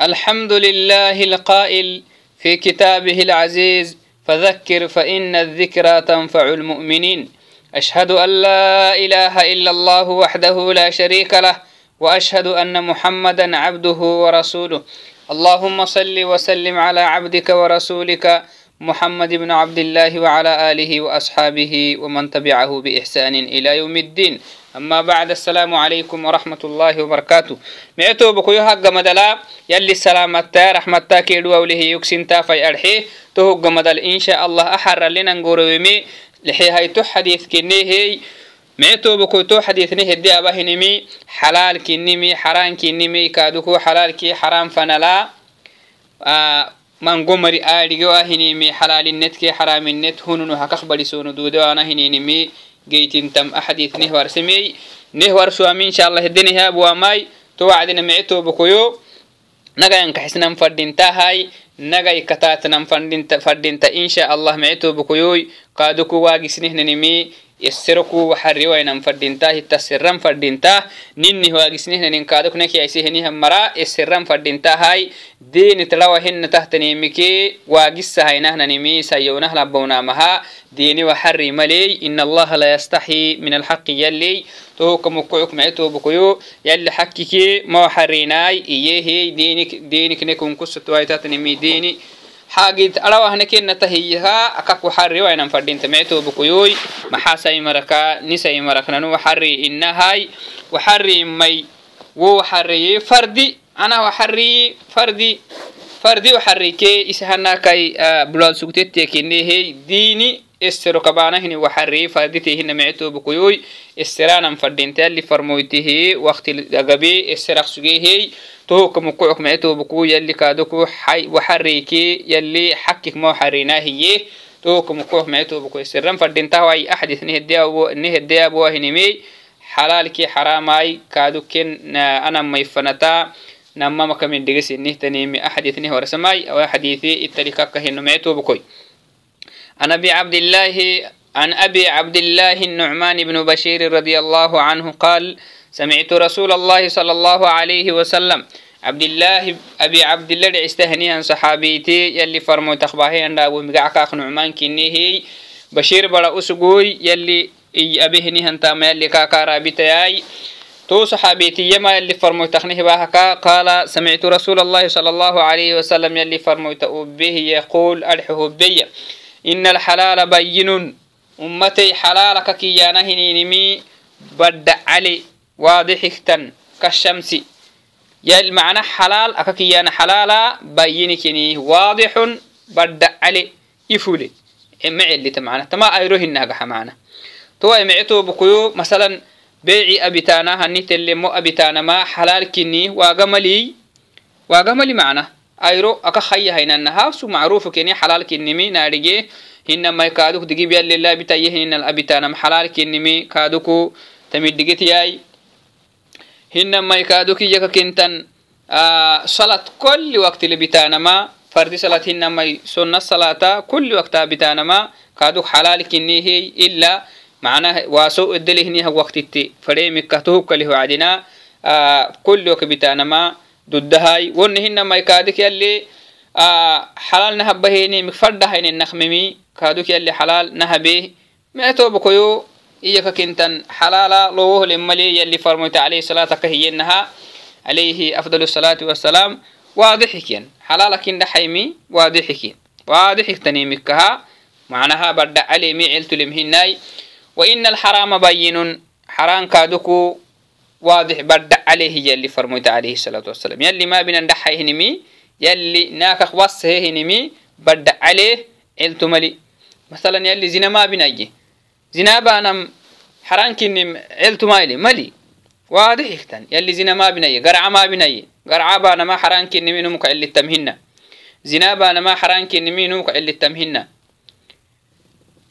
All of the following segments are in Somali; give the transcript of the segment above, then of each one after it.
الحمد لله القائل في كتابه العزيز فذكر فإن الذكرى تنفع المؤمنين. أشهد أن لا إله إلا الله وحده لا شريك له وأشهد أن محمدا عبده ورسوله. اللهم صل وسلم على عبدك ورسولك محمد بن عبد الله وعلى آله وأصحابه ومن تبعه بإحسان إلى يوم الدين. أما بعد السلام عليكم ورحمة الله وبركاته. ميتو بكيو حق مدلا يلي السلامة رحمة كيدو وله يكسن تافي أرحيه تهق مدل إن شاء الله أحر لنا نقول لحي هاي حديث كني هي ميتو بكو تو حديث نه دي أبهنمي حلال كنمي حرام كنمي كادوكو حلال كي حرام فنلا. آه mangomari aadhige ahinimi xalaalinnedke xaraaminned hununu hakaq badisono duude ana hininimi geytintam axadiit nehwarsemey nehwarsuami inshallah hedenehabuamai to wacdina mice tobakoyo nagayankaxisnan fadhintahay nagay kataatnan fadhinta insha allah mice tobakoyoy qaadoku waagisnehnanimi yeseroku waxa riwaynam fadhinta hita seram fadhinta nini hoagisnehnanin kadoknakiaiseheniha mara yeseram fadhinta hai. Deenitlwa hena tahtanimike waagisahainahnanimi in allaha la yastaxi min alxaqi yaley tohokamukocukmae toobkoyo yali xakike mawaxarinaai iyehe deniknekunkusatwaitahtanimi deeni هن تحت نيمكي واجس هاي نهنا نيمي سيونه لبونا مها ديني وحري ملي إن الله لا يستحي من الحق يلي تو كمكوك معتو بكيو يلي حكيكي ما حريناي إيه دينك دينك نكون كسة وايتات نمي ديني حاجد أروه نكين نتهيها أكاك وحري وين فردين تمعتو بكيوي محاسا مركا نسا مركا نو وحري إنهاي وحري مي وحري فردي أنا وحري فردي فردي وحري كي إسهنا كي بلاد سكتت كيني هي ديني isiro kabanahini waxarii faditihina micetoobkuyoy isiranan fadhintaali farmoytihi wakti agabe isirak sugehey tohokamukucok micetoobku yali kadoku waxariki yali xakik mo xarinahiye tohokamukucok micetoobku isiran fadhintahwai axdis nehedeaboahinime xalaalki xaraamai kaduken anamay fanata. Namama kamidhigesinihtaniimi axdisne horsamai awa xadiisi italikakkahino micetoobkoy عن أبي عبد الله عن أبي عبد الله النعمان بن بشير رضي الله عنه قال سمعت رسول الله صلى الله عليه وسلم عبد الله أبي عبد الله عستهنيها صحابيتي يلي فرمو تخباهي عند أبو مقعكاك نعمان كنيه بشير بلا أسقوي يلي أبيهني هنتا ما يلي كاكا رابطياي تو صحابيتي يما يلي فرمو تخنيه باهكا قال سمعت رسول الله صلى الله عليه وسلم يلي فرمو به يقول أرحه بي ina alxalaala bayinun ummatey xalaalaka kiyaana hininimi badda cali waadixigtan kashamsi yal macna xalaal aka kiyaana xalaala bayinikini waadixun badda cali ifule ma celita mana tama ayro hinahgaxa mana towai mecetobukuyo masalan beeci abitaana hani tellemo abitaanama xalaal kini waagamali waagamali macna واجملي معنا أيرو أكا خيا هينا النها سو معروف كني حلال كنمي نارجي هن ما يكادوك دقي بيال لله بتايه هن الأبتانا حلال كنمي كادوكو تمدقت ياي هن ما يكادوك يكا كنتن آه صلاة كل وقت اللي بتانما فرد صلاة هن ما سنة الصلاة كل وقت بتانما كادوك حلال كني هي duddahai. Wonnehinamai kadik yali halal nahabaheni mikfaddahainen nakmimi yalli yali halal nahabeh meetobakoyo iyaka kintan halala lowohlemali yali farmoyta alayhi salaataka hiyenaha alayhi afdal الsalaati wasalaam waadixikyan halalakindahaimi waadixikin waadixiktanimikaha macnaha badda alemi celtulemhinai wa ina alharama bayinun haran kaduku واضح برد عليه يلي فرميت عليه الصلاة والسلام. يلي ما بين ندحي هنمي يلي ناكخ وصه هنمي برد عليه علت ملي مثلا يلي زنا ما بنجي زنا بانم حران كنم علت مايلي ملي. واضح يختن يلي زنا ما بني قرعة ما بني قرعة بانا ما حران كنم نمك اللي تمهنا زنا بانا ما حران كنم نمك اللي تمهنا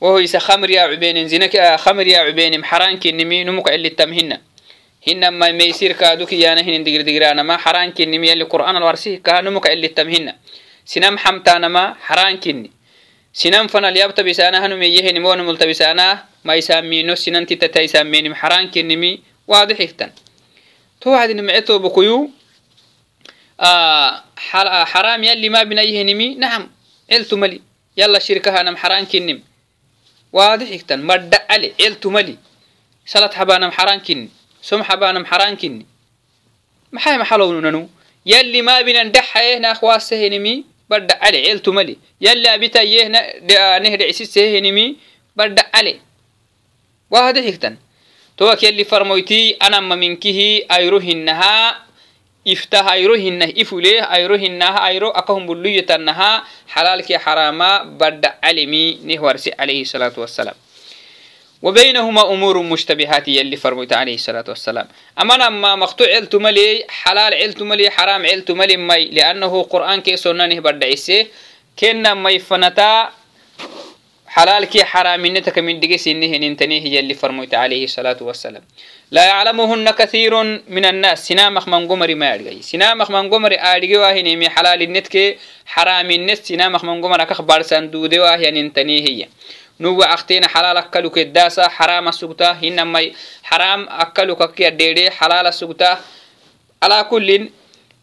وهو يسا خمر يا عبين زنا خمر يا عبين حران كنم نمك اللي تمهنا hinamai maysirkaadukiyana hinin digirdigiranama xaraankinim yali qur'aan alwarsih kahanumuka cilitam hina sinam xamtaanama xaraankini sinam fanal yabtabisaana hanumeyehenim wanumultabisaana maisaamino sinantitatisaamenim xaraankinimi waadixigtan towacdini mece tobokuyu xaraam yali mabinayehenimi naxam celtumali yala shirkahanam xaraankinim waadixigtan madhacale celtumali salad xabaanam xaraankinim somxabaanam xarankini maxay maxalownunanu yalli maabinan dhaxayehnaak waasehenimi bardhacale celtumali yalli abitayehna nehdhecisisehenimi bardhacale wahade higtan towak yalli farmoyti anama minkihi ayro hinaha iftah ayro hinah ifuleh ayro hinaha ayro akahum buluyatanaha xalaalki xaraama bardhacalemi neh warsi alayhi salaatu wasalaam وبينهما أمور مشتبهات يلي فرميت عليه الصلاة والسلام أما لما مقطوع علت ملي حلال علت ملي حرام علت ملي مي لأنه قرآن كي سننه بدعيسه كنا مي فنتا حلال كي حرام نتك من دقيس إنه ننتنيه يلي فرميت عليه الصلاة والسلام لا يعلمهن كثير من الناس سنامخ من قمر ما أرجعي سنامخ من قمر أرجعي واهن مي حلال النتك حرام النت سنامخ من قمر أكخبار سندود واهن ننتنيه هي nuwa aktena halal akkalu keddasa harama sugta hinamai haram akkalu kakki addede halala sugta ala kullin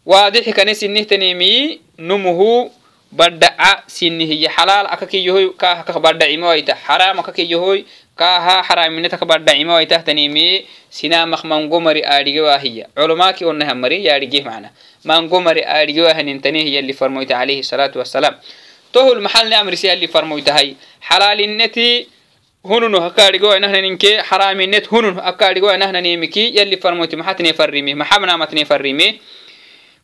waadixi kane sinnihtanemi numuhu baddaca sinnihiya halal akakiyohoy kaha kak baddacimowaita haram akakiyohoy kaha haraminetaka baddacimowaitahtanemi sinamak mangomari aadhigewahiya culumaki onahamari yaadhigeh macna mangomari aadhigewahanintanihiya li farmoyta alayhi salaatu wasalaam tohul maxalni amrisi yalli farmoytahay xalaalineti hununu hakaadhigoanahnaninke xaraaminnet hunun hakaadhigoanahnanemiki yalli farmoyti maxatne farrime maxabnamatne farrime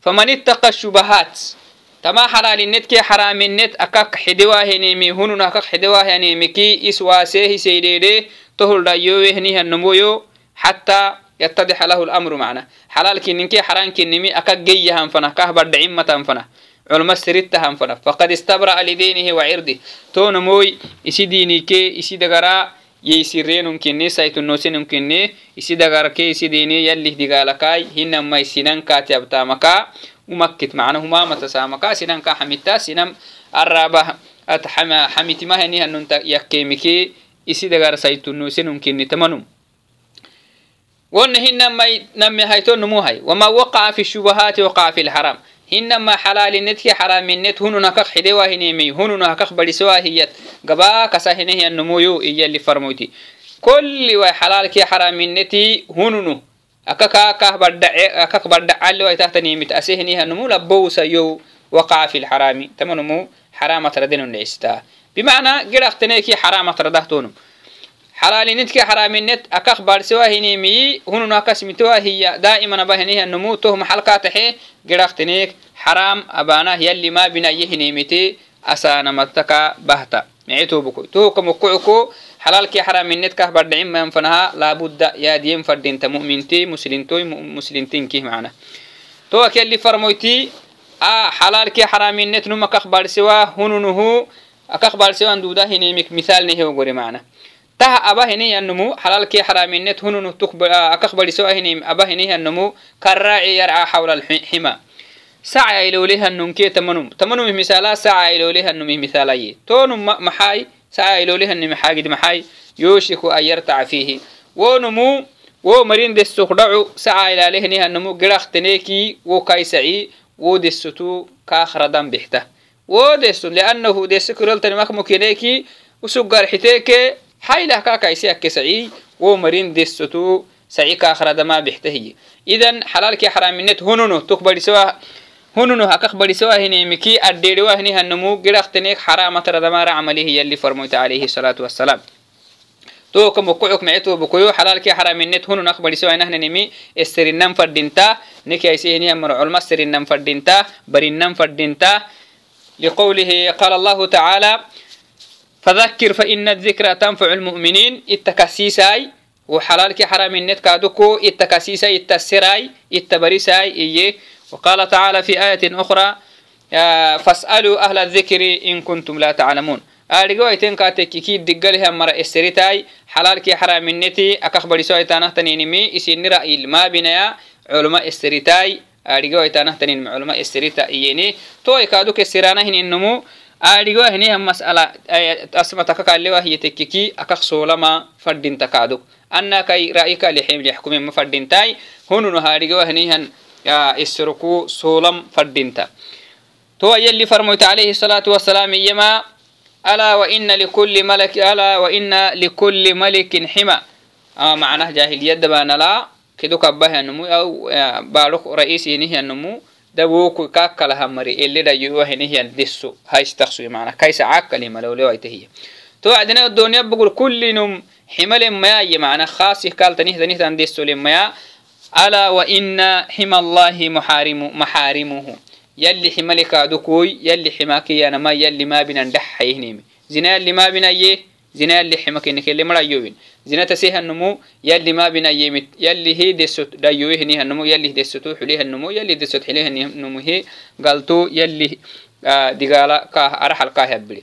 faman ittaqa shubahaat tama xalaalinetke xaraaminnet akak xidewahenemi hunun akak xidewahanemiki iswaasehiseydede tohul dhayowehnihanomoyo xataa yattadixa lahu lamru macna xalaalkininke xaraankinimi akak geyahan fana kah badhacimatan fana علماء سريت تهم فنا فقد استبرأ لدينه وعرضه تون موي اسي ديني كي اسي دغرا يسي رين ممكن سايت النوسين ممكن اسي دغرا كي اسي ديني يلي دغالكاي هن ما سنن كاتي ابتا مكا ومكت معناه ما متسامكا سنن كا حميتا سنم اتحما حميتي ما هني ان انت يكيمكي اسي دغرا سايت النوسين ممكن تمنو ونهن ما نمي هايتون مو هاي وما وقع في الشبهات وقع في الحرام إنما حلال نتك حرام نت هنا كخ حدوا هنيمي هنا كخ بدي سوا هيت. جبا كسهنه هي النمويو إيه اللي فرموتي. كل واي حلال كي حرام نتي هنا أكاكا كه بدع أكاك بدع على واي تحت نيمت. أسهنه هي النمو لبوا سيو وقع في الحرامي. تمنو مو حرام تردن ليستا. بمعنى قرأت نيكي حرام تردهتونم xalaalinitki xaraaminnet akak baadsewa hinimiyi hunun akasmitewa hiya daa'iman abahinihanumu toh maxalkaataxe gidhaqteneek xaraam abanah yalli ma binaye hinimite asaanamataka bahta micetobuko tohoka mokocuko xalaalki xaraaminnet kah badhacimayan fanaha laabudda yaadiyen fadhinta mu'minte muslintoy muslintinkih macna toak yalli farmoyti a xalaalki xaraaminnet numa kak baadsewa hununuhu akak baadsewan duuda hinimik misaalnehewgore macna tah aba hiniyannumu halalki xaraaminnet hununu akak badisoa hinim aba hiniyannumu karraaci yarca xawla alxima saca ilolehannunke tamanum. Tamanumih misala saca ilolehannumih misalaye tonum maxay saca ilolehannimi xaagid maxay yooshiku an yartaca fiihi wonumu wo marin desok dhacu saca ilalehnihannumu gidhaqteneeki wo kaysaci wo desotu kaakhradan bixta wo deso liannahu desekiroltanimakmukineeki usugarxiteeke hailah kaakaisi ake saci wo marin desotu saci kaakradama bextahiye idan xalaalki xaraaminet hununo tukbadisewa hununo hakak badisewahinemiki addeedewahini hanamu gidaqteneek xaramatradamara camalihi yalli farmoyta alayhi salaatu wasalaam toka mokook mecetobokoyo xalaalki xaraaminet hunun ak badisewainahnanimi eserinan fadhinta nekaisehinihamarcolma serinan fadhinta barinan fadhinta liqowlihi qaala allahu tacaala فذكر فإن الذكرى تنفع المؤمنين التكسيساي وحلالك حرام النت كادوكو التكسيساي التسراي التبريساي إيه. وقال تعالى في آية أخرى فاسألوا أهل الذكر إن كنتم لا تعلمون. أرجو أيتين كاتك كي دقلها مرة استريتاي حلالك حرام النتي أكخبر سوى تانه تنينمي إسين رأي ما بنايا علماء استريتاي. أرجو أيتانه تنين علماء استريتا إيني. تو يكادوك استرانه النمو aadhigoahinihan masala asmatakakalewahiyetekkiki akak solama fadinta kacdo anna kai ra'yikaliximlixkumima fadintai hununo haadhigoahinihan isroku solam fadinta towa yalli farmoyta alayhi salaatu wasalaam iyama ala waina likulli malik ala waina likulli malikin xima macnah jahiliyaddabaanala kedo kabbahianumu aw baarok ra'isihinihianumu dawoku kakalahamari elidayuahinihyandisu haistaqsumana kaisa cakalhimalowlewaytahiya to acdina doniya bugul kullinum ximalemmayaaye mana khasi kaltanihtanihtandisolemaya ala waina xima allahi muxarimu maxarimuhu yalli ximale yalli ximakiyanama yalli maabinan dhaxayihnimi zina yalli maabinaye zina yalli xima kinekele marayoyin zina tasi hanumu yalli mabinayemit yalli hi desot dayoyihini hanumu yalli desotu xuli hanumu yalli desot xili hanumu hi galtu yalli ah, digala kaah araxal kaahyabbiri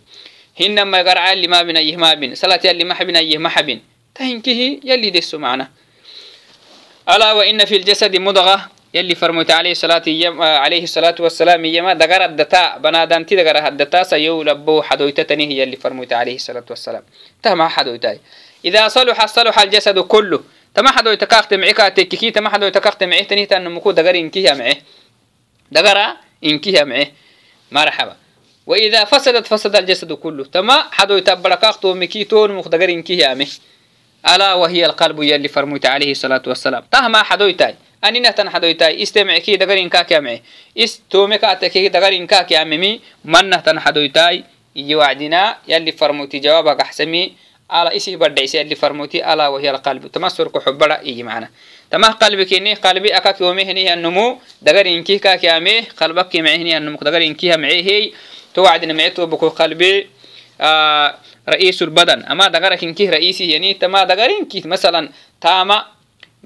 hinama garca yalli mabinayih mabin salat yalli maxbinayih maxbin tahinkihi yalli deso macna ala wa ina fi ljasadi mudga يلي فرموت عليه الصلاة يم... آه، عليه الصلاة والسلام يما دقر الدتاء بنادان تي دقر الدتاء سيو لبو حدويتتني هي اللي فرموت عليه الصلاة والسلام. تهما حدويتاي. إذا صلح صلح الجسد كله تما حدويتك كاخت عكا تككي تما حدويتك كاخت عيه تنيه تأنه مكو دقر إنكيها معه. دقر إنكيها معه. مرحبا. وإذا فسدت فسد الجسد كله. تما حدويت بركاختو مكيتون مخدقر إنكيها معه. ألا وهي القلب يلي فرموت عليه الصلاة والسلام. تهما حدويتاي. أننا تن حدويتاي استمع كي دقرين كاك يامعي استومك أتكي دقرين كاك ياممي منه تن حدويتاي يوعدنا يلي فرموتي جوابك أحسمي على إسي بدعيس يلي فرموتي ألا وهي القلب تمسر كحبرا إيجي معنا تمه قلبك إني قلبي أكاك يومي هني النمو دقرين كي كاك يامي قلبك معي هني النمو دقرين كي معي هي توعدنا معي بكو قلبي آه رئيس البدن أما دقرك إنكي رئيسي يعني تما دقرين كي مثلا تاما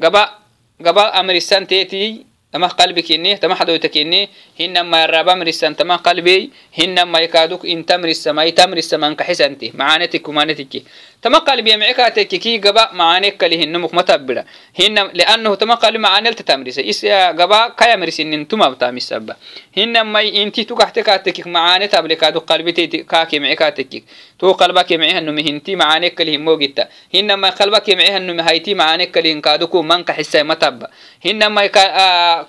قبا قبل أمر السن تأتي تما قلبك إني تما حدوتك إني هنما الرابع أمر السن تما قلبي هنما يكادوك إن تمر السماء تمر السماء كحسنتي معانتك ومانتك تما قلبي معك كي قبا معانك كله النمك متبرة هن لأنه تما قلبي معانل تتمرس إس قبا كيا مرسين انتما بتامي السبا هنما انتي تكحتك تكك معاني تبلي كادو قلبي تي كاكي معك تكك تو قلبك معها النمي هنتي معانك كله موجتا هنما قلبك معها النمي هايتي معانك كله كادوكو منك حسا متبا هنما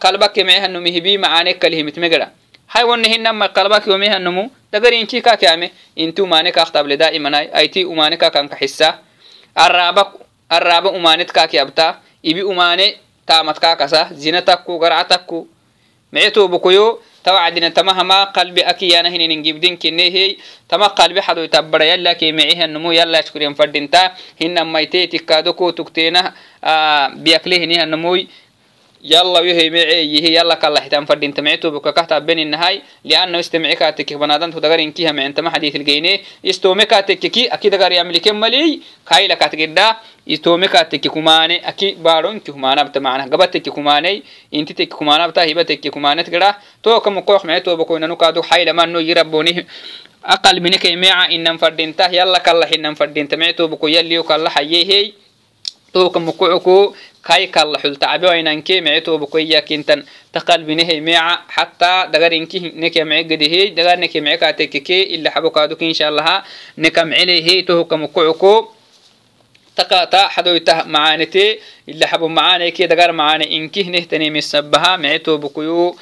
قلبك معها النمي هبي معانك كله متمجرا هاي ون هنما قلبك يوميها النمو دقر إنكي كاك يامي إنتو مانك أختب لدائما أيتي أمانك كان حسا الرابك الرابع أمانت كاك يبتا إبي أماني تامت كاكسا زينتكو قرعتكو معتو بكيو توعدنا تمهما قلبي أكي أنا هنا نجيب دين كنيه هي تما قلبي حدو يتبر يلا كي معيه النمو يلا شكرين فردينتا هنا ميتي تكادوكو تكتينا آه بيأكليه هنا النموي yalla yohime ceeyihi yalla kalaxitan fadhinta mictubu kakahtaa beninahay liana istemci katekek banadantu dagarinkiha micentama xadiitilgeyne istome katekeki aki dagaryamlike maliy kaila katgedha istome kateke kumane aki baronki humanabta mana gaba teke kumane inti teke kumanabta hiba teke kumanet gedha toka mukox mictubu koinanu kaadu xailamaano yiraboni aqalminekeimeca inan fadhintah yalla kalaxinan fadhinta mictubu ko yalliyo kala hayehey toka mukku kai kala xultacbewainanke mee tobakoyakintan taqalbinehe meeca xataa dagarinki neke mee gedehey dagar neke mee kaatekeke ila xabokaaduk inshaallaha neka mecelehey tohoka mukuco taqata xadoytah macaanete ila xabo macaaneke dagar macaane inkihnehtanemisabaha mee tobakoyo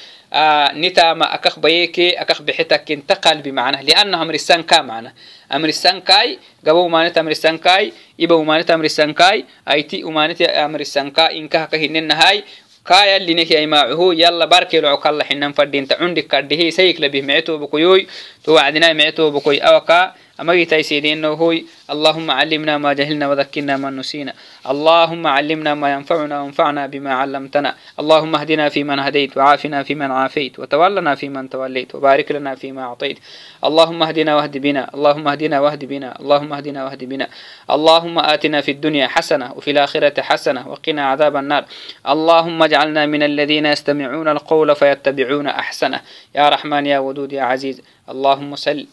nitama akak bayeke akak bexetakinta qalbi macnah lianah amrisanka macnah amrisankai gaba umanet amrisankai iba umanet amrisankai aiti umanet amrisanka inkaha kahinenahai kayalineki aimacuhu yalla barkeloco kalla hinan fadinta cundi kadhihi sayik labih mece tobakoyoy to wacdinai mece tobakoy awaka أمجيتاي سيدي إنه هو اللهم علمنا ما جهلنا وذكرنا ما نسينا. اللهم علمنا ما ينفعنا وانفعنا بما علمتنا. اللهم اهدنا فيمن هديت وعافنا فيمن عافيت وتولنا فيمن توليت وبارك لنا فيما أعطيت. اللهم اهدنا واهد بنا. اللهم اهدنا واهد بنا. اللهم اهدنا واهد بنا. اللهم آتنا في الدنيا حسنة وفي الآخرة حسنة وقنا عذاب النار. اللهم اجعلنا من الذين يستمعون القول فيتبعون أحسنه. يا رحمن يا ودود يا عزيز. اللهم سل